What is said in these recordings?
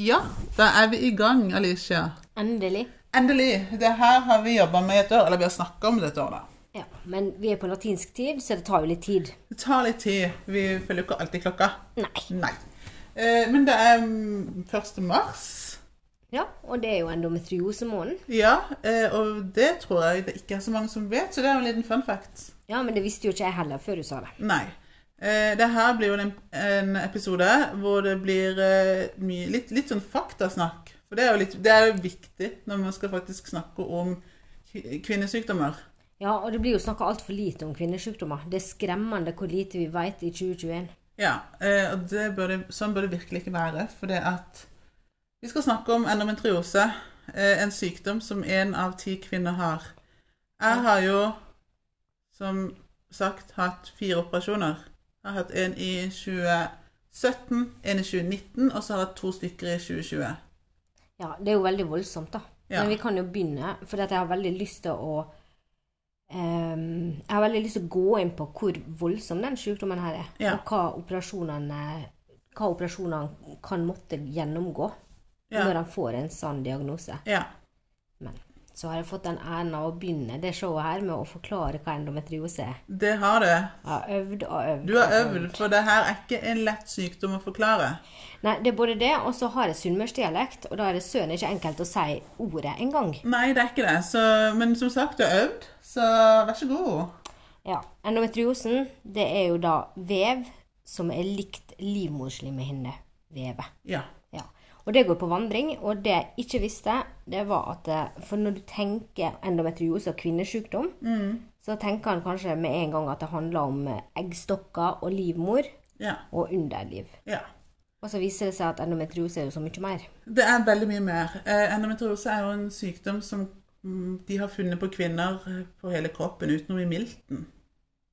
Ja, da er vi i gang, Alicia. Endelig. Endelig. Det her har vi jobba med et år, eller vi har snakka om det et år, da. Ja, Men vi er på latinsk tid, så det tar jo litt tid. Det tar litt tid. Vi følger jo ikke alltid klokka. Nei. Nei. Eh, men det er mm, 1. mars. Ja, og det er jo endometriosemåneden. Ja, eh, og det tror jeg det ikke er så mange som vet, så det er jo en liten fun fact. Ja, men det visste jo ikke jeg heller før du sa det. Nei. Eh, det her blir jo en, en episode hvor det blir eh, mye, litt, litt sånn faktasnakk. For det er, jo litt, det er jo viktig når man skal faktisk snakke om kvinnesykdommer. Ja, og det blir jo snakka altfor lite om kvinnesykdommer. Det er skremmende hvor lite vi vet i 2021. Ja, eh, og det bør det, sånn bør det virkelig ikke være. For det at vi skal snakke om endometriose, eh, en sykdom som én av ti kvinner har. Jeg har jo, som sagt, hatt fire operasjoner. Jeg har hatt en i 2017, en i 2019, og så har jeg hatt to stykker i 2020. Ja, det er jo veldig voldsomt, da. Ja. Men vi kan jo begynne, for jeg har veldig lyst til å Um, Jeg har veldig lyst til å gå inn på hvor voldsom den sykdommen her er. Ja. Og hva operasjonene, hva operasjonene kan måtte gjennomgå Ja. når de får en sann diagnose. Ja. Men så har jeg fått den æren av å begynne det showet her med å forklare hva endometriose er. Det har du. Jeg har øvd og øvd. Du har øvd, øvd, for det her er ikke en lett sykdom å forklare. Nei, det er både det, og så har jeg sunnmørsdialekt, og da er det søren ikke enkelt å si ordet engang. Nei, det er ikke det. Så, men som sagt, du har øvd, så vær så god. Ja, endometriosen, det er jo da vev som er likt livmorslimhinnevevet. Ja. Og det går på vandring, og det jeg ikke visste, det var at eh, For når du tenker endometriose og kvinnesykdom, så tenker han kanskje med en gang at det handler om eh, eggstokker og livmor Ja. og underliv. ja. Og så viser det seg at endometriose er jo så mye mer. Det er veldig mye mer. Eh, endometriose er jo en sykdom som mm, de har funnet på kvinner på hele kroppen utenom i milten.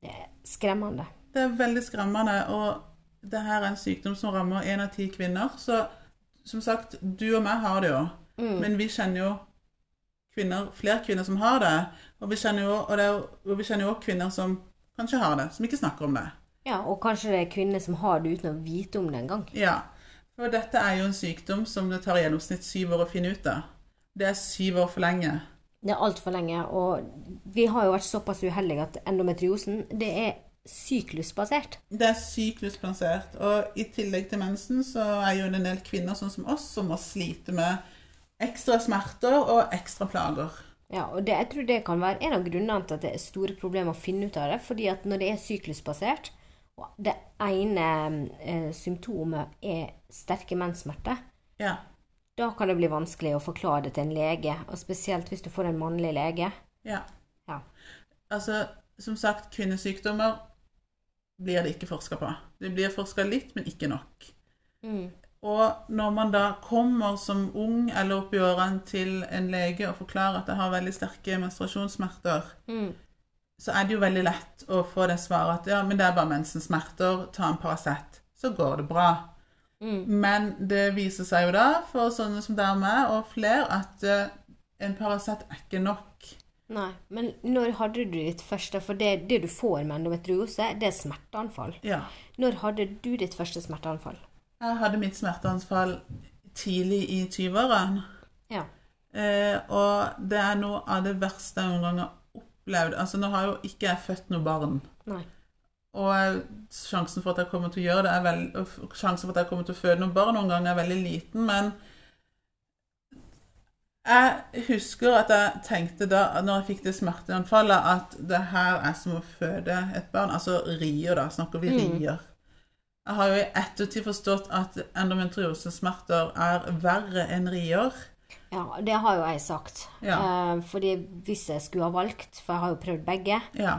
Det er skremmende. Det er veldig skremmende, og det her er en sykdom som rammer én av ti kvinner. Så som sagt, du og meg har det jo, men vi kjenner jo kvinner, flere kvinner som har det. Og vi kjenner jo, og det er og jo også kvinner som kanskje har det, som ikke snakker om det. Ja, Og kanskje det er kvinner som har det uten å vite om det engang. Ja, for dette er jo en sykdom som det tar i gjennomsnitt syv år å finne ut av. Det er syv år for lenge. Det er altfor lenge. Og vi har jo vært såpass uheldige at endometriosen det er syklusbasert. Det er syklusbasert. og i tillegg til mensen så er jo det en del kvinner sånn som oss som må slite med ekstra smerter og ekstra plager. Ja, og det, jeg tror det kan være en av grunnene til at det er store problemer å finne ut av det. fordi at når det er syklusbasert, og det ene eh, symptomet er sterke menssmerter, Ja, da kan det bli vanskelig å forklare det til en lege. Og spesielt hvis du får en mannlig lege. ja. Ja. Altså, som sagt, kvinnesykdommer blir det ikke forska på. Det blir forska litt, men ikke nok. Mm. Og når man da kommer som ung eller opp i årene til en lege og forklarer at jeg har veldig sterke menstruasjonssmerter, Mm. så er det jo veldig lett å få det svaret at ja, men det er bare mensensmerter, ta en Paracet, så går det bra. Mm. Men det viser seg jo da, for sånne som deg og meg, og flere, at eh, en Paracet er ikke nok. Nei, men når hadde du ditt første For det, det du får med endometriose, det er smerteanfall. Ja. Når hadde du ditt første smerteanfall? Jeg hadde mitt smerteanfall tidlig i 20-årene. Ja. Eh, og det er noe av det verste jeg noen gang har opplevd. Altså, nå har jo ikke jeg født noe barn. Nei. Og sjansen for at jeg kommer til å gjøre det, er vel, og sjansen for at jeg kommer til å føde noen barn noen gang, er veldig liten. Men jeg husker at jeg tenkte da, når jeg fikk det smerteanfallet, at det her er som å føde et barn. Altså rier, da. Snakker vi rier. Jeg har jo i ettertid forstått at endometriosesmerter er verre enn rier. Ja, det har jo jeg sagt. Ja. Eh, fordi hvis jeg skulle ha valgt, for jeg har jo prøvd begge, Ja.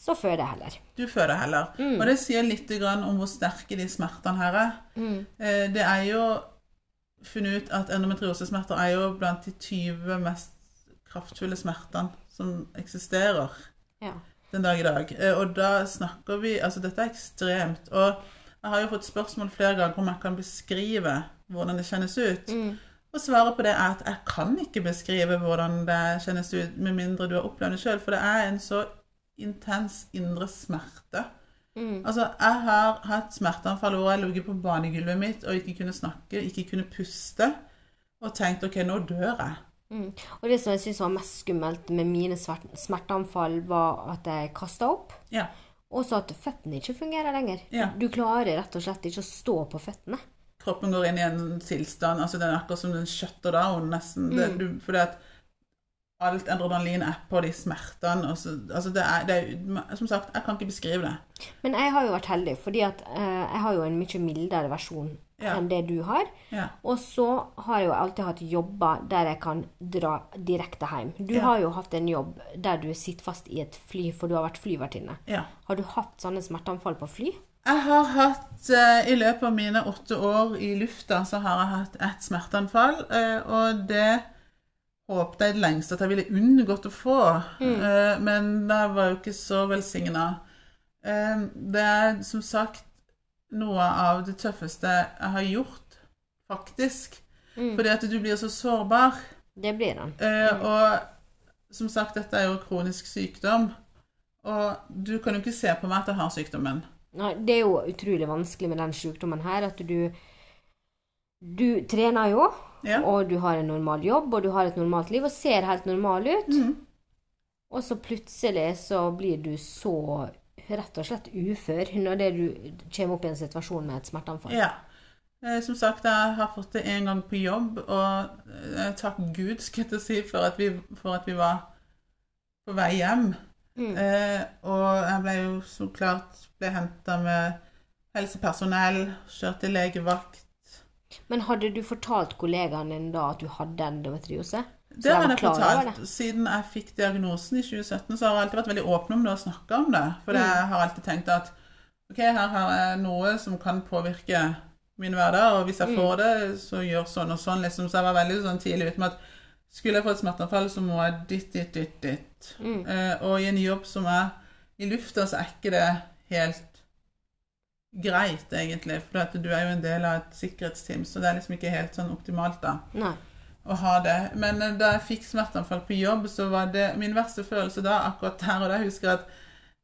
så føder jeg heller. Du føder heller. Og det sier litt om hvor sterke de smertene her er. Eh, Det er jo funnet ut at endometriosesmerter er jo blant de 20 mest kraftfulle smertene som eksisterer Ja. den dag i dag. Eh, Og da snakker vi Altså, dette er ekstremt. Og jeg har jo fått spørsmål flere ganger om jeg kan beskrive hvordan det kjennes ut. Og svaret på det er at jeg kan ikke beskrive hvordan det kjennes ut, med mindre du har opplevd det sjøl. For det er en så intens indre smerte Mm. Altså, jeg har hatt smerteanfall hvor jeg lå på banegulvet mitt og ikke kunne snakke, ikke kunne puste, og tenkt OK, nå dør jeg. Mm. Og det som jeg syns var mest skummelt med mine smerteanfall, var at jeg kasta opp. Ja. Og så at føttene ikke fungerer lenger. Ja. Du klarer rett og slett ikke å stå på føttene. Kroppen går inn i en tilstand altså Den er akkurat som den shutter down, nesten. Det, du, fordi at alt adrenalin er på de smertene. Så, altså det er, det er, som sagt, jeg kan ikke beskrive det. Men jeg har jo vært heldig, fordi at eh, jeg har jo en mye mildere versjon Ja. enn det du har. Ja. Og så har jeg jo alltid hatt jobber der jeg kan dra direkte hjem. Du Ja. har jo hatt en jobb der du sitter fast i et fly, for du har vært flyvertinne. ja. Har du hatt sånne smerteanfall på fly? Jeg har hatt, eh, I løpet av mine åtte år i lufta, så har jeg hatt ett smerteanfall. eh, og det håpet jeg lengst at jeg ville unngått å få. eh, men det var jo ikke så velsigna. Uh, det er som sagt noe av det tøffeste jeg har gjort, faktisk. Fordi at du blir så sårbar. Det blir den. Uh, og som sagt, dette er jo kronisk sykdom. Og du kan jo ikke se på meg at jeg har sykdommen. Nei, det er jo utrolig vanskelig med den sykdommen her at du Du trener jo, Ja. og du har en normal jobb, og du har et normalt liv og ser helt normal ut. Mm. Og så plutselig så blir du så rett og slett ufør når det du kommer opp i en situasjon med et smerteanfall. Ja. Eh, Som sagt, jeg har fått det én gang på jobb, og eh, takk Gud skal jeg si, for at, vi, for at vi var på vei hjem. Mm. Eh, og jeg ble jo så klart ble henta med helsepersonell, kjørt til legevakt. Men hadde du fortalt kollegaen din da at du hadde endometriose? Så Det har jeg fortalt. Siden jeg fikk diagnosen i 2017, så har jeg alltid vært veldig åpen om det og snakka om det. For Mm. jeg har alltid tenkt at OK, her har jeg noe som kan påvirke min hverdag, og hvis jeg Mm. får det, så gjør sånn og sånn, liksom. Så jeg var veldig sånn tidlig ute med at skulle jeg få et smerteanfall, så må jeg ditt, ditt, ditt, ditt. Mm. Uh, og i en jobb som er i lufta, så er ikke det helt greit, egentlig. For du er jo en del av et sikkerhetsteam, så det er liksom ikke helt sånn optimalt, da Nei. å ha det. Men eh, da jeg fikk smerteanfall på jobb, så var det min verste følelse da, akkurat der og da, jeg husker at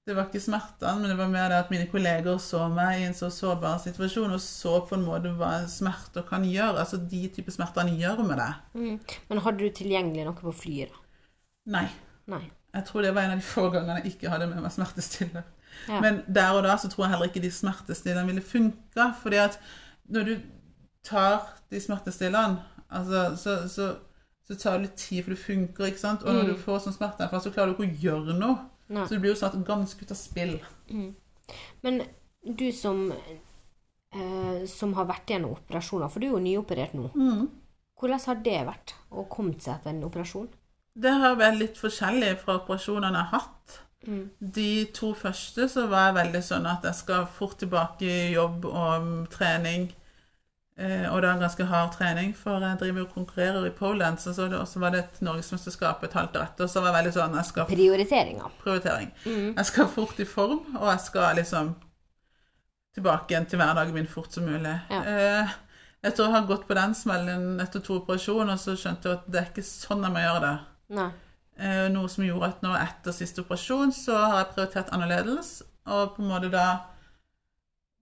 det var ikke smertene, men det var mer det at mine kolleger så meg i en så sårbar situasjon, og så på en måte hva smerter kan gjøre, altså de type han gjør med deg. Mm. Men hadde du tilgjengelig noe på flyet, da? Nei. Nei. Jeg tror det var en av de få gangene jeg ikke hadde med meg smertestiller. Ja. Men der og da så tror jeg heller ikke de smertestillerne ville funka, fordi at når du tar de smertestillerne, altså, så, så, så tar det litt tid, for det funker, ikke sant? Og når Mm. du får sånn smerteanfall, så klarer du ikke å gjøre noe. Nei. Så du blir jo satt ganske ut av spill. Men du som, eh, som har vært gjennom operasjoner, for du er jo nyoperert nå. Mm. Hvordan har det vært å komme seg etter en operasjon? Det har vært litt forskjellig fra operasjonene jeg har hatt. Mm. De to første så var jeg veldig sånn at jeg skal fort tilbake i jobb og trening. Eh, og det er ganske hard trening, for jeg driver og konkurrerer i Poland. Så, så det- så var det et norgesmesterskap et halvt år etter, så var jeg veldig sånn jeg skal Prioriteringer. prioritering. Mm. Jeg skal fort i form, og jeg skal liksom tilbake igjen til hverdagen min fort som mulig. Ja. Eh, etter å ha gått på den smellen etter to operasjoner, så skjønte jeg at det er ikke sånn jeg må gjøre det. Nei. Eh, Noe som gjorde at nå etter siste operasjon så har jeg prioritert annerledes, og på en måte da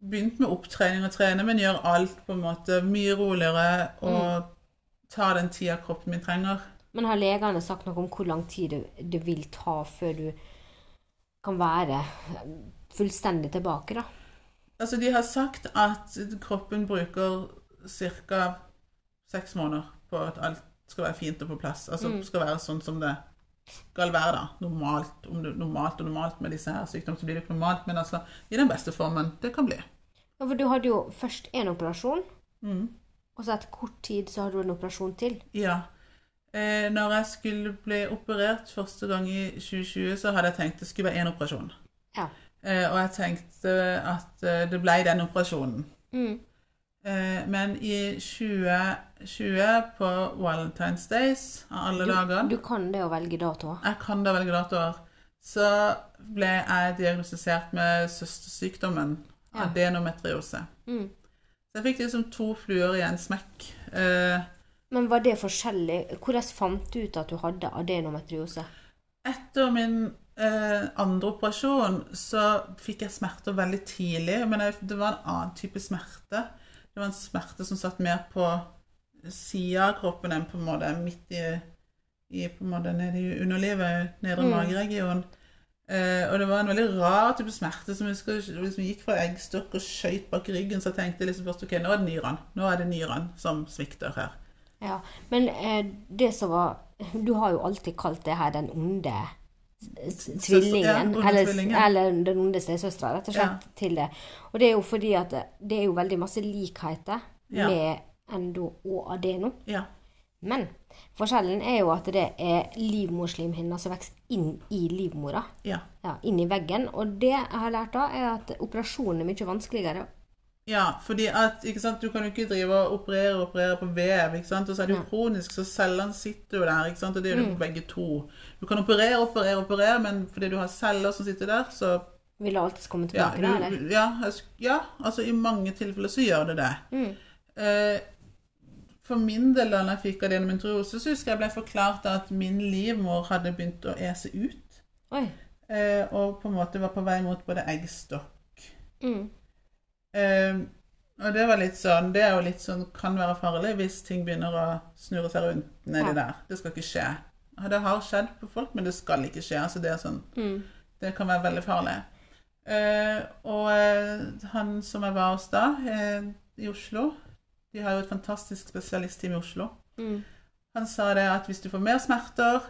begynt med opptrening og trene, men gjør alt på en måte mye roligere og tar den tida kroppen min trenger. Men har legene sagt noe om hvor lang tid det, det vil ta før du kan være fullstendig tilbake, da? Altså, de har sagt at kroppen bruker ca. seks måneder på at alt skal være fint og på plass. Altså skal være sånn som det skal være, da. Normalt, normalt og normalt med disse her sykdommene, så blir det ikke normalt, men altså i den beste formen det kan bli. Ja, for du hadde jo først én operasjon, Mm. og så etter kort tid så hadde du en operasjon til. Ja. Eh, når jeg skulle bli operert første gang i 2020, så hadde jeg tenkt det skulle være én operasjon. Ja. Eh, og jeg tenkte at eh, det ble den operasjonen. Mm. Eh, men i 2020, på Valentine's Days, av alle dager Du kan det å velge datoer? Jeg kan det å velge datoer. Så ble jeg diagnostisert med søstersykdommen Ja. adenometriose. Mm. Så jeg fikk liksom to fluer i en smekk. Eh, Men var det forskjellig? Hvordan fant du ut at du hadde adenometriose? etter min eh, andre operasjon så fikk jeg smerter veldig tidlig, men det var en annen type smerte. Det var en smerte som satt mer på sida av kroppen enn på en måte midt i, i på en måte nede i underlivet, nedre Mm. mageregion. Eh, og det var en veldig rar type smerte som jeg husker liksom gikk fra eggstokk og skøyt bak ryggen, så jeg tenkte liksom først ok, nå er det nyrene. Nå er det nyrene som svikter her. Ja, men eh, det som var Du har jo alltid kalt det her den onde tvillingen. ja, eller, eller den onde stesøstera, rett og slett, til det. Og det er jo fordi at det, er jo veldig masse likheter Ja. med endo og adeno. Ja. Men forskjellen er jo at det er livmorslimhinna som vokser inn i livmora. Ja. Ja, inn i veggen. Og det jeg har lært da, er at operasjonen er mye vanskeligere. Ja, fordi at ikke sant, du kan jo ikke drive og operere og operere på vev, ikke sant? og så er det jo kronisk, så cellene sitter jo der, ikke sant? og det gjør du jo begge to. Du kan operere, operere, operere, men fordi du har celler som sitter der, så Vil det alltid komme ja, tilbake, da, eller? ja, jeg ja, altså i mange tilfeller så gjør det det. Mm. Eh, for min del da jeg fikk adenomytriose, så husker jeg ble forklart at min livmor hadde begynt å ese ut, Oi. eh, og på en måte var på vei mot både eggstokk Mm. Eh, og det var litt sånn Det er jo litt sånn kan være farlig hvis ting begynner å snurre seg rundt nedi Ja. der. Det skal ikke skje. Det har skjedd på folk, men det skal ikke skje. Altså det er sånn Mm. Det kan være veldig farlig. Eh, og eh, han som jeg var hos da, eh, i Oslo De har jo et fantastisk spesialistteam i Oslo. Mm. Han sa det at hvis du får mer smerter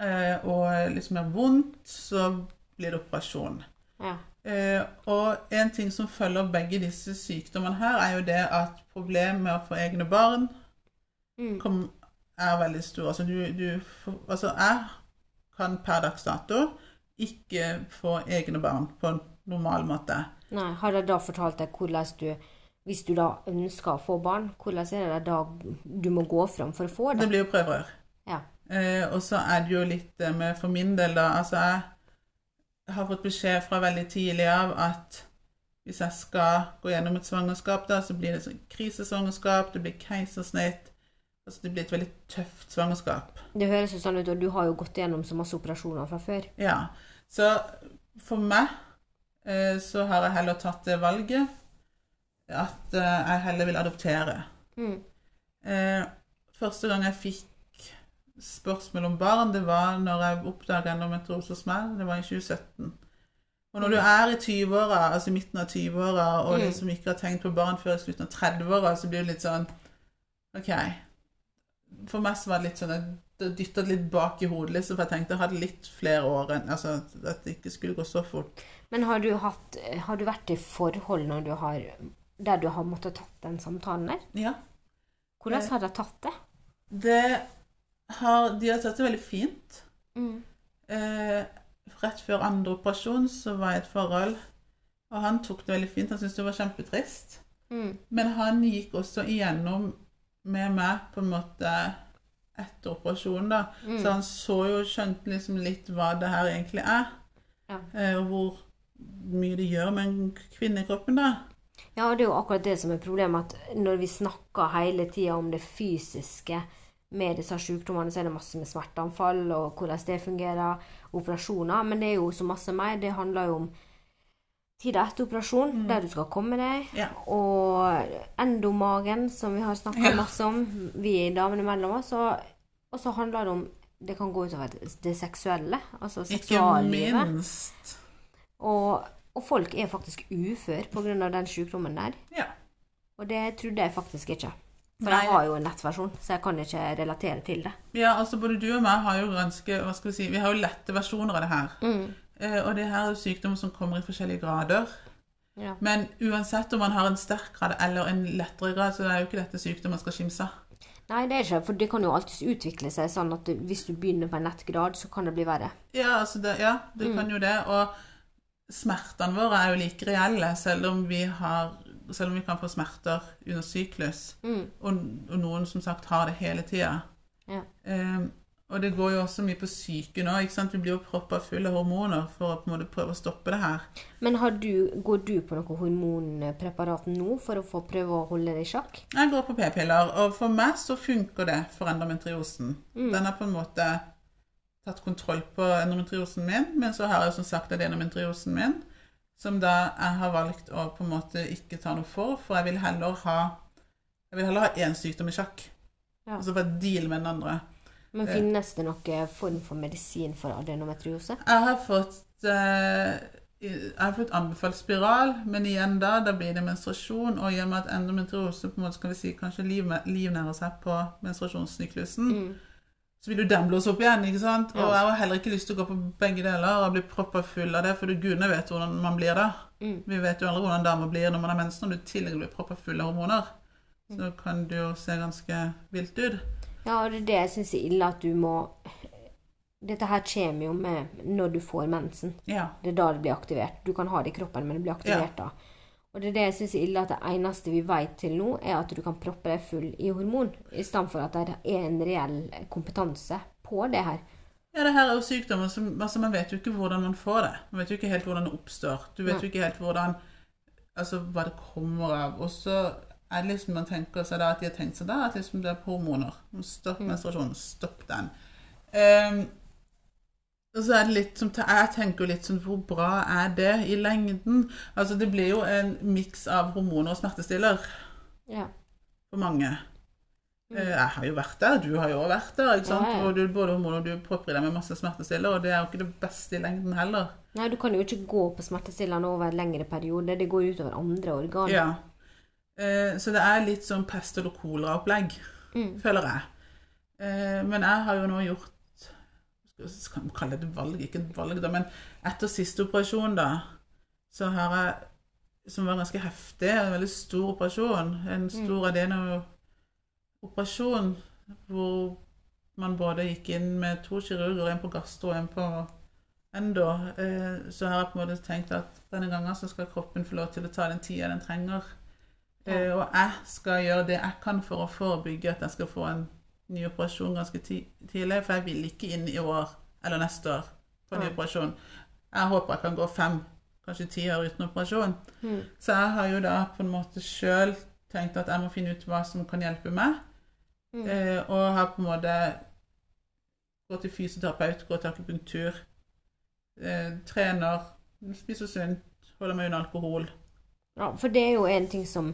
eh, og liksom mer vondt, så blir det operasjon. Ja. Eh, og en ting som følger begge disse sykdommene her, er jo det at problemet med å få egne barn Mm. kom, er veldig stor. Altså, du, du, altså jeg kan per dags dato ikke få egne barn på en normal måte. Nei, har de da fortalt deg hvordan du Hvis du da ønsker å få barn, hvordan er det da du må gå fram for å få Det det? blir jo prøverør. Ja. Eh, og så er det jo litt eh, med for min del, da. Altså, jeg har fått beskjed fra veldig tidlig av at hvis jeg skal gå gjennom et svangerskap, da, så blir det sånn krisesvangerskap, det blir keisersnitt. Altså, det blir et veldig tøft svangerskap. Det høres jo sånn ut, og du har jo gått gjennom så masse operasjoner fra før. Ja. Så for meg eh, så har jeg heller tatt det valget at eh, jeg heller vil adoptere. Mm. Eh, første gang jeg fikk spørsmål om barn, det var når jeg oppdaga endometriose hos meg. Det var i 2017. Og når du er i 20-åra, altså midten av 20-åra, og Mm. liksom ikke har tenkt på barn før i slutten av 30-åra, så blir det litt sånn OK. For meg så var det litt sånn at det dytta litt bak i hodet, liksom, for jeg tenkte jeg hadde litt flere år enn Altså at det ikke skulle gå så fort. Men har du, hatt, har du vært i forhold når du har, der du har måttet tatt den samtalen der? Ja. Hvordan Eh. har dere tatt det? Det har De har tatt det veldig fint. Mm. Eh, rett før andre operasjon så var jeg i et forhold, og han tok det veldig fint. Han syntes det var kjempetrist. Mm. Men han gikk også igjennom med meg på en måte etter operasjonen, da. Mm. Så han så jo, skjønte liksom litt hva det her egentlig er. Ja. Eh, og hvor mye det gjør med en kvinnekroppen, da. Ja, og det er jo akkurat det som er problemet, at når vi snakker hele tida om det fysiske med disse sykdommene, så er det masse med smerteanfall og hvordan det fungerer, operasjoner, men det er jo så masse mer. Det handler jo om tida etter operasjon, der du skal komme deg, Ja. og endomagen, som vi har snakka Ja. masse om, vi damene mellom oss, og, og så handler det om det kan gå utover det seksuelle, altså seksuallivet. Ikke minst. Og, og folk er faktisk ufør pga. den sykdommen der. Ja. Og det trodde jeg faktisk ikke. For Nei. jeg har jo en nettversjon, så jeg kan ikke relatere til det. ja, altså både du og meg har jo ganske Hva skal vi si Vi har jo lette versjoner av det her. Eh, og det her er jo sykdommer som kommer i forskjellige grader. Ja. Men uansett om man har en sterk grad eller en lettere grad, så er jo ikke dette sykdom man skal skimse av. Nei, det er ikke, for det kan jo alltids utvikle seg sånn at hvis du begynner på en lett grad, så kan det bli verre. Ja, altså det, ja, det kan jo det. Og smertene våre er jo like reelle, selv om vi, har, selv om vi kan få smerter under syklus. Mm. Og, og noen som sagt har det hele tida. Ja. Um, og det går jo også mye på psyken nå. ikke sant? Vi blir jo proppa fulle av hormoner for å på en måte prøve å stoppe det her. Men har du, går du på noe hormonpreparat nå for å få prøve å holde det i sjakk? Jeg går på p-piller, og for meg så funker det for endometriosen. Den har på en måte tatt kontroll på endometriosen min, men så har jeg som sagt at endometriosen min, som da jeg har valgt å på en måte ikke ta noe for, for jeg vil heller ha jeg vil heller ha én sykdom i sjakk. Ja. Altså for å deale med den andre. Men finnes det noen form for medisin for adenometriose? Jeg har fått eh, jeg har fått anbefalt spiral, men igjen da, da blir det menstruasjon. Og i og med at endometriose på en måte skal vi si, kanskje liv, livnærer seg på menstruasjonssyklusen, Mm. Så vil jo den blåse opp igjen. ikke sant? Og jeg har heller ikke lyst til å gå på begge deler og bli proppa full av det, for du gudene vet hvordan man blir da. Mm. Vi vet jo aldri hvordan damer blir når man har mensen, og du i tillegg blir proppa full av hormoner. Så kan det jo se ganske vilt ut. Ja, og det er det jeg syns er ille at du må Dette her kommer jo med når du får mensen. Ja. Det er da det blir aktivert. Du kan ha det i kroppen, men det blir aktivert da. Og det er det jeg syns er ille, at det eneste vi vet til nå, er at du kan proppe deg full i hormon, i stedet for at det er en reell kompetanse på det her. Ja, det her er jo sykdommer som altså Man vet jo ikke hvordan man får det. Man vet jo ikke helt hvordan det oppstår. Du vet Nei. jo ikke helt hvordan Altså hva det kommer av. Og så er det liksom man tenker seg da at de har tenkt seg da at liksom det er hormoner. Stopp menstruasjonen. Stopp den. Ehm, og så er det litt som Jeg tenker jo litt sånn Hvor bra er det i lengden? Altså Det blir jo en miks av hormoner og smertestiller Ja. for mange. Mm. Jeg har jo vært der, du har jo også vært der. ikke sant? Ja, ja. Og du, både hormoner og du propper i deg med masse smertestiller, og det er jo ikke det beste i lengden heller. Nei, du kan jo ikke gå på smertestillende over en lengre periode. Det går utover andre organer. Ja. Eh, Så det er litt sånn pest eller koleraopplegg, Mm. føler jeg. Eh, Men jeg har jo nå gjort skal vi kalle det et valg, ikke et valg, da, men etter siste operasjon, da, så har jeg Som var ganske heftig, en veldig stor operasjon. En stor adeno-operasjon hvor man både gikk inn med to kirurger, en på gastro og en på endo. Eh, Så har jeg på en måte tenkt at denne gangen så skal kroppen få lov til å ta den tida den trenger. Ja. Og jeg skal gjøre det jeg kan for å forebygge at jeg skal få en ny operasjon ganske tidlig. For jeg vil ikke inn i år eller neste år på ny operasjon. Jeg håper jeg kan gå fem, kanskje ti år uten operasjon. Mm. Så jeg har jo da på en måte sjøl tenkt at jeg må finne ut hva som kan hjelpe meg. Mm. Eh, og har på en måte gått til fysioterapeut, gått til akupunktur, eh, trener, spiser sunt, holder meg unna alkohol. Ja, for det er jo en ting som,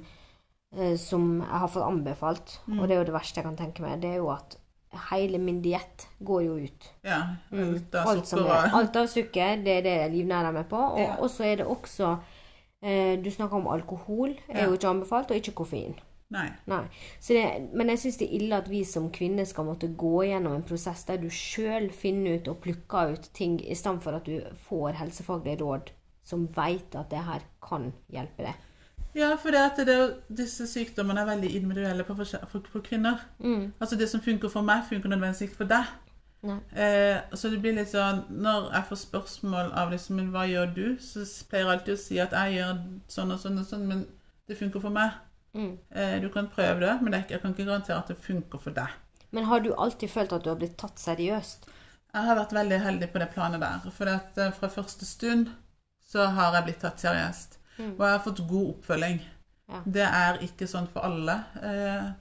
eh, som jeg har fått anbefalt, Mm. og det er jo det verste jeg kan tenke meg, det er jo at hele min diett går jo ut. Ja, Mm. alt av Alt, sukker er, alt av sukker, det er det jeg livnærer meg på. Og Ja. så er det også eh, Du snakker om alkohol, er Ja. jo ikke anbefalt, og ikke koffein. Nei. Nei. Så det, men jeg syns det er ille at vi som kvinner skal måtte gå gjennom en prosess der du sjøl finner ut og plukker ut ting, i stedet for at du får helsefaglige råd som veit at det her kan hjelpe deg. Ja, for det disse sykdommene er veldig individuelle på, for, for kvinner. Mm. Altså Det som funker for meg, funker nødvendigvis ikke for deg. Eh, så det blir litt sånn Når jeg får spørsmål av liksom hva gjør du? Så pleier jeg alltid å si at jeg gjør sånn og sånn og sånn, men det funker for meg. Mm. Eh, du kan prøve det, men jeg kan ikke garantere at det funker for deg. Men har du alltid følt at du har blitt tatt seriøst? Jeg har vært veldig heldig på det planet der. For at eh, fra første stund så har jeg blitt tatt seriøst. Mm. Og jeg har fått god oppfølging. Ja. Det er ikke sånn for alle. Eh,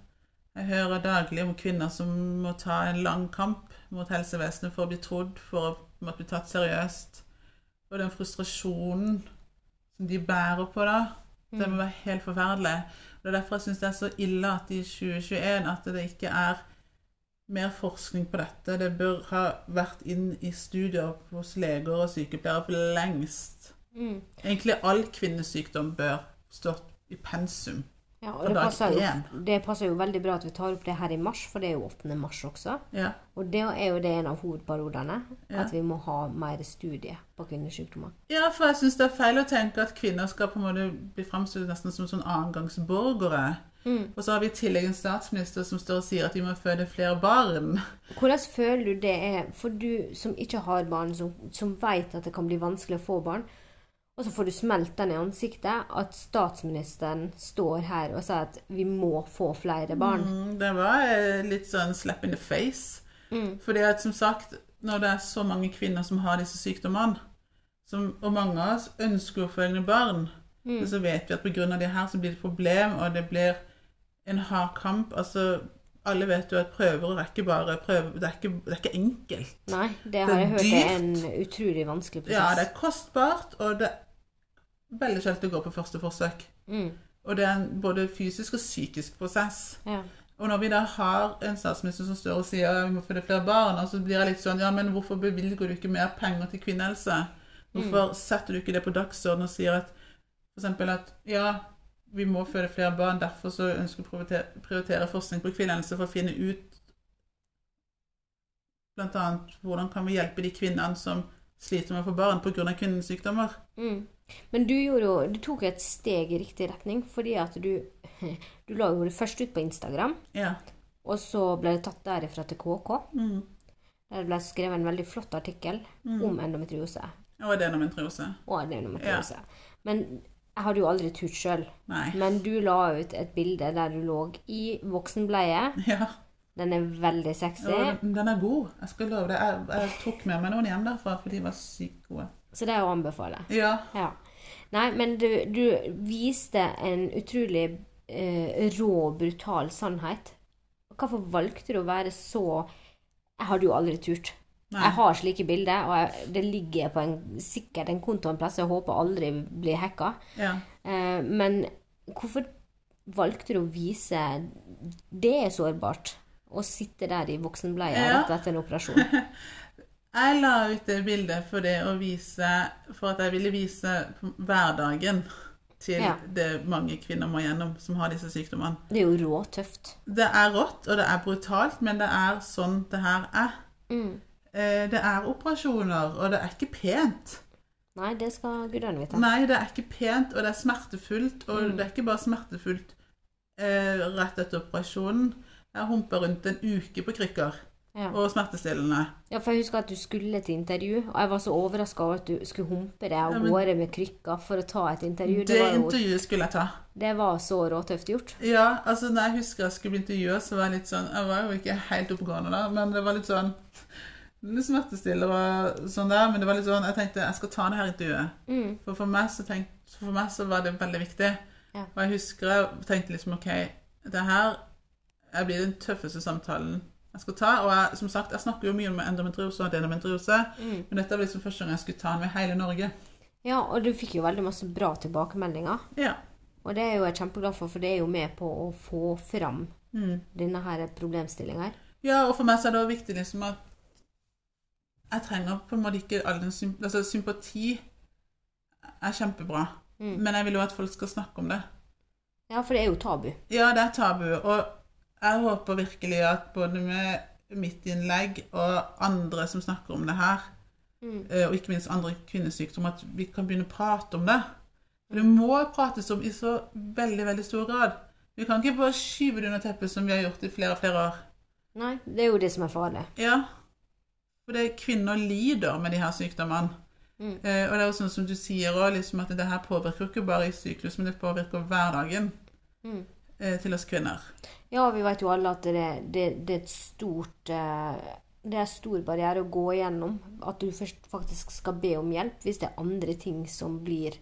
Jeg hører daglig om kvinner som må ta en lang kamp mot helsevesenet for å bli trodd, for å bli tatt seriøst. Og den frustrasjonen som de bærer på da, det må være helt forferdelig. Og Det er derfor jeg syns det er så ille at i 2021 at det ikke er mer forskning på dette. Det bør ha vært inn i studier hos leger og sykepleiere for lengst. Mm. Egentlig all kvinnesykdom bør stått i pensum. Ja, og det passer, jo, det passer jo veldig bra at vi tar opp det her i mars, for det er jo 8. mars også. Ja. Og det er jo det en av hovedparodene, Ja. at vi må ha mer studie på kvinnesykdommer. ja, for jeg syns det er feil å tenke at kvinner skal på en måte bli framstilt nesten som sånn annengangsborgere. Mm. Og så har vi i tillegg en statsminister som står og sier at vi må føde flere barn. Hvordan føler du det er for du som ikke har barn, som, som vet at det kan bli vanskelig å få barn, og så får du smelt den i ansiktet at statsministeren står her og sier at vi må få flere barn? Mm, Det var eh, litt sånn slap in the face. Mm. Fordi at som sagt, når det er så mange kvinner som har disse sykdommene, som, og mange av oss ønsker å føde barn, Mm. så vet vi at pga. det her så blir det et problem, og det blir en hard kamp. Altså, alle vet jo at prøver er ikke bare prøver, det, er ikke, det er ikke enkelt. Nei, det har det jeg hørt er en utrolig vanskelig prosess. Ja, det er kostbart, og det er veldig sjelden det går på første forsøk. Mm. Og det er en både fysisk og psykisk prosess. Ja. Og når vi da har en statsminister som står og sier at vi må føde flere barn, så blir jeg litt sånn Ja, men hvorfor bevilger du ikke mer penger til kvinnehelse? Hvorfor setter du ikke det på dagsordenen og sier at eksempel at ja, vi må føde flere barn, derfor så ønsker vi å prioritere, forskning på kvinnehelse for å finne ut annet hvordan kan vi hjelpe de kvinnene som sliter med å få barn pga. kvinnesykdommer. Mm. Men du, gjorde jo, du tok et steg i riktig retning, fordi at du, du la jo det først ut på Instagram, Ja. og så ble det tatt derifra til KK. Mm. Der det ble skrevet en veldig flott artikkel om endometriose Og adenomytriose. og endometriose. Men jeg hadde jo aldri turt sjøl. Men du la ut et bilde der du lå i voksenbleie. Ja. Den er veldig sexy. Ja, den er god. Jeg skal love det. Jeg, jeg tok med meg noen hjem derfra, for de var sykt gode. Så det er å anbefale. Ja. Ja. Nei, men du, du viste en utrolig eh, rå, brutal sannhet. Hvorfor valgte du å være så Jeg hadde jo aldri turt. Nei. Jeg har slike bilder, og jeg, det ligger på en, sikkert en konto en plass. Jeg håper aldri blir hacka. ja. Eh, men hvorfor valgte du å vise Det er sårbart. Å sitte der i voksenbleie Ja. rett etter en operasjon. Jeg la ut det bildet for det å vise For at jeg ville vise hverdagen til Ja. det mange kvinner må gjennom som har disse sykdommene. Det er jo råtøft. Det er rått, og det er brutalt, men det er sånn det her er. Mm. Eh, Det er operasjoner, og det er ikke pent. Nei, det skal gudene vite. Nei, det er ikke pent, og det er smertefullt. Og Mm. det er ikke bare smertefullt eh, rett etter operasjonen. Jeg humpa rundt en uke på krykker Ja. og smertestillende. Ja, for jeg husker at du skulle til intervju, og jeg var så overraska over at du skulle humpe deg av Ja, gårde med krykker for å ta et intervju. Det, Det var, jo, intervjuet skulle jeg ta. det var så råtøft gjort. Ja, altså når jeg husker jeg skulle bli intervjua, så var jeg litt sånn Jeg var jo ikke helt oppegående da, men det var litt sånn Litt smertestiller og sånn der, men det var litt sånn Jeg tenkte jeg skal ta det her intervjuet. Mm. For for meg så, tenk, for meg så var det veldig viktig. Ja. Og jeg husker jeg tenkte liksom OK, det her jeg blir den tøffeste samtalen jeg skal ta. Og jeg, som sagt, jeg snakker jo mye om endometriose og adenomytriose, Mm. men dette var liksom første gang jeg skulle ta den med hele Norge. Ja, og du fikk jo veldig masse bra tilbakemeldinger. Ja. Og det er jo jeg kjempeglad for, for det er jo med på å få fram Mm. denne her problemstillinga her. Ja, og for meg så er det også viktig liksom at jeg trenger på en måte ikke all den sympati altså, Sympati er kjempebra, Mm. men jeg vil jo at folk skal snakke om det. Ja, for det er jo tabu. Ja, det er tabu, og jeg håper virkelig at både med mitt innlegg og andre som snakker om det her, Mm. eh, og ikke minst andre kvinnesykdommer, at vi kan begynne å prate om det. For det må prates om i så veldig, veldig stor grad. Vi kan ikke bare skyve det under teppet som vi har gjort i flere og flere år. Nei, det er jo det som er farlig. Ja, for det kvinner lider med de her sykdommene. Mm. Eh, og det er jo sånn som du sier òg, liksom at det her påvirker ikke bare i syklus, men det påvirker hverdagen Mm. eh, til oss kvinner. Ja, vi vet jo alle at det, det, det er et stort eh, Det er stor barriere å gå igjennom. At du først faktisk skal be om hjelp hvis det er andre ting som blir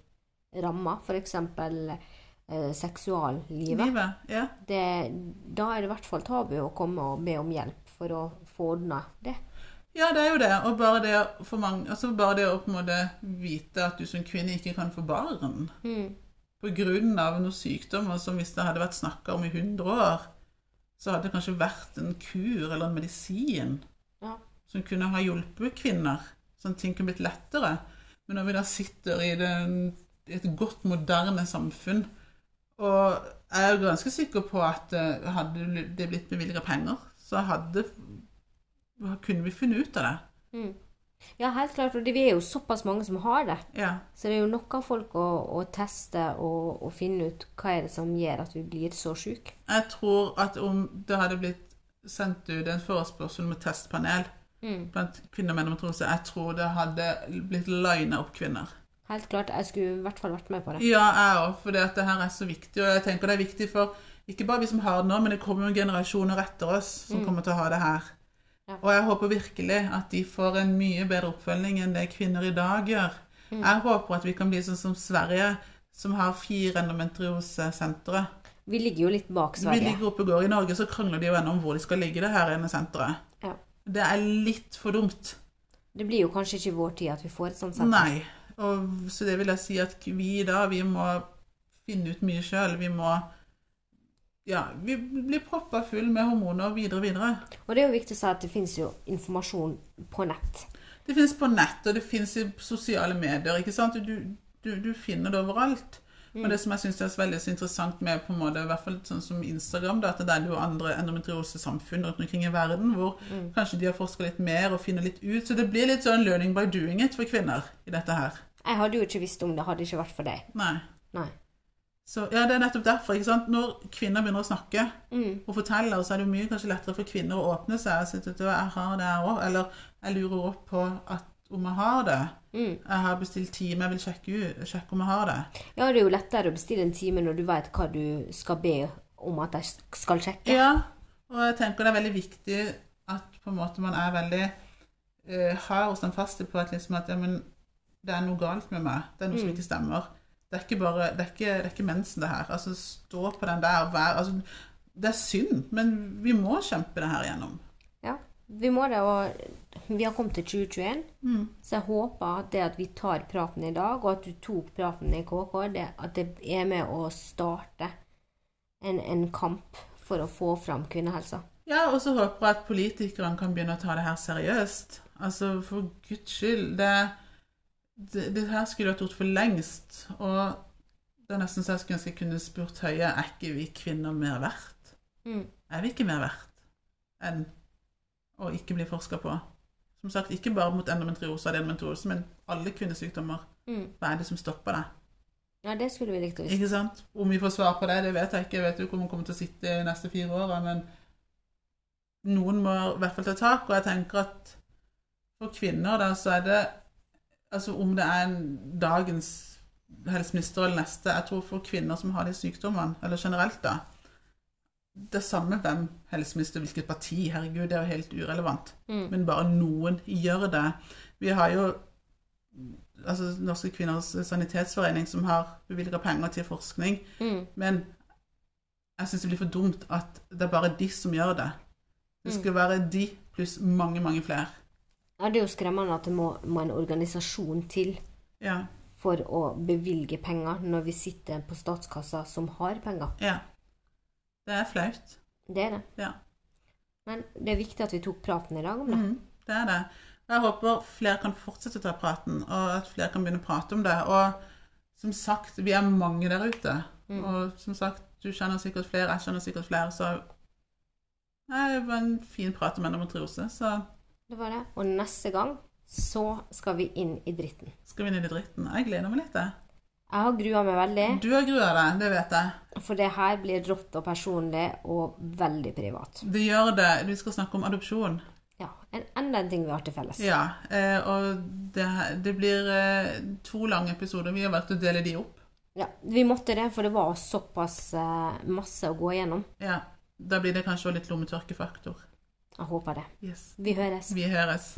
ramma. F.eks. Eh, seksuallivet. Livet, ja. Det, da er det i hvert fall tabu å komme og be om hjelp for å få ordna det. Ja, det er jo det. Og bare det, for mange, altså bare det å på en måte vite at du som kvinne ikke kan få barn Mm. av noen sykdommer som hvis det hadde vært snakka om i 100 år, så hadde det kanskje vært en kur eller en medisin Ja. som kunne ha hjulpet kvinner, sånn ting kunne blitt lettere. Men når vi da sitter i, den, et godt, moderne samfunn, og jeg er ganske sikker på at eh, hadde det blitt bevilga penger, så hadde, kunne vi funnet ut av det. Mm. Ja, helt klart. Og det, vi er jo såpass mange som har det. Ja. Så det er jo nok av folk å, å teste og, og finne ut hva er det som gjør at vi blir så syke. Jeg tror at om det hadde blitt sendt ut en forespørsel med testpanel Mm. blant kvinner med endometriose, jeg tror det hadde blitt lina opp kvinner. Helt klart. Jeg skulle i hvert fall vært med på det. Ja, jeg òg, for det her er så viktig. Og jeg tenker det er viktig for ikke bare vi som har det nå, men det kommer jo generasjoner etter oss som kommer til å ha det her. Og jeg håper virkelig at de får en mye bedre oppfølging enn det kvinner i dag gjør. Jeg håper at vi kan bli sånn som Sverige, som har fire endometriosesentre. Vi ligger jo litt bak Sverige. Vi ligger oppe og går. I Norge så krangler de jo ennå om hvor de skal ligge, det her ene senteret. Ja. Det er litt for dumt. Det blir jo kanskje ikke vår tid at vi får et sånt senter. Nei. Og, så det vil jeg si at vi da, vi må finne ut mye sjøl. Vi må Ja, vi blir proppa full med hormoner videre og videre. Og det er jo viktig å si at det finnes jo informasjon på nett. Det finnes på nett, og det finnes i sosiale medier. ikke sant? Du, du, du finner det overalt. Og det som jeg syns er veldig så interessant med på en måte, i hvert fall sånn som Instagram, da, at det er jo andre endometriosesamfunn rundt omkring i verden hvor kanskje de har forska litt mer og finner litt ut. Så det blir litt sånn learning by doing it for kvinner i dette her. Jeg hadde jo ikke visst om det hadde ikke vært for deg. Nei. Nei. Så ja, Det er nettopp derfor. ikke sant? Når kvinner begynner å snakke Mm. og fortelle, så er det jo mye kanskje lettere for kvinner å åpne seg. og si at jeg har det her også, Eller jeg lurer opp på at, om jeg har det. Mm. Jeg har bestilt time, jeg vil sjekke, sjekke om jeg har det. Ja, det er jo lettere å bestille en time når du vet hva du skal be om at jeg skal sjekke. Ja, og jeg tenker det er veldig viktig at på en måte man er veldig uh, hard og standfast på at, liksom at ja, men, det er noe galt med meg. Det er noe som ikke stemmer. Det er ikke bare, det er ikke, det er ikke mensen det her. Altså stå på den der, vær, altså, det er synd, men vi må kjempe det her gjennom. Ja, vi må det, og vi har kommet til 2021, Mm. så jeg håper at det at vi tar praten i dag, og at du tok praten i KK, det, at det er med å starte en, en kamp for å få fram kvinnehelsa. Ja, og så håper jeg at politikerne kan begynne å ta det her seriøst. Altså, for guds skyld, det, det, det her skulle vært gjort for lengst. Og det er nesten så jeg skulle ønske jeg kunne spurt Høie, er ikke vi kvinner mer verdt? Mm. Er vi ikke mer verdt enn å ikke bli forska på? Som sagt, ikke bare mot endometriose og endometriose, men alle kvinnesykdommer. Mm. Hva er det som stopper det? Ja, det skulle vi likt å visst. Ikke sant? Om vi får svar på det, det vet jeg ikke. Jeg vet jo om hun kommer til å sitte de neste fire åra, men noen må i hvert fall ta tak. Og jeg tenker at for kvinner, da, så er det Altså om det er en dagens helseminister eller neste Jeg tror for kvinner som har de sykdommene, eller generelt, da Det samme hvem helseminister, hvilket parti, herregud, det er jo helt urelevant. Mm. Men bare noen gjør det. Vi har jo altså Norske kvinners sanitetsforening som har bevilga penger til forskning. Mm. Men jeg syns det blir for dumt at det er bare de som gjør det. Det skal være de pluss mange, mange flere. Ja, det er jo skremmende at det må, må en organisasjon til Ja. for å bevilge penger når vi sitter på statskassa som har penger. ja. Det er flaut. Det er det. Ja. Men det er viktig at vi tok praten i dag om det. Mm, det er det. Jeg håper flere kan fortsette å ta praten, og at flere kan begynne å prate om det. Og som sagt, vi er mange der ute. Og som sagt, du kjenner sikkert flere, jeg kjenner sikkert flere, så det var en fin prat om endometriose. Så Det var det. Og neste gang så skal vi inn i dritten. skal vi inn i dritten. Jeg gleder meg litt, jeg. Jeg har grua meg veldig, Du har grua deg, det vet jeg. for det her blir rått og personlig og veldig privat. Det gjør det. Vi skal snakke om adopsjon. Ja, en, Enda en ting vi har til felles. Ja, eh, og det, det blir eh, to lange episoder. Vi har valgt å dele de opp. Ja, Vi måtte det, for det var såpass eh, masse å gå igjennom. Ja, Da blir det kanskje litt lommetørkefaktor. Jeg håper det. Yes. Vi høres. Vi høres.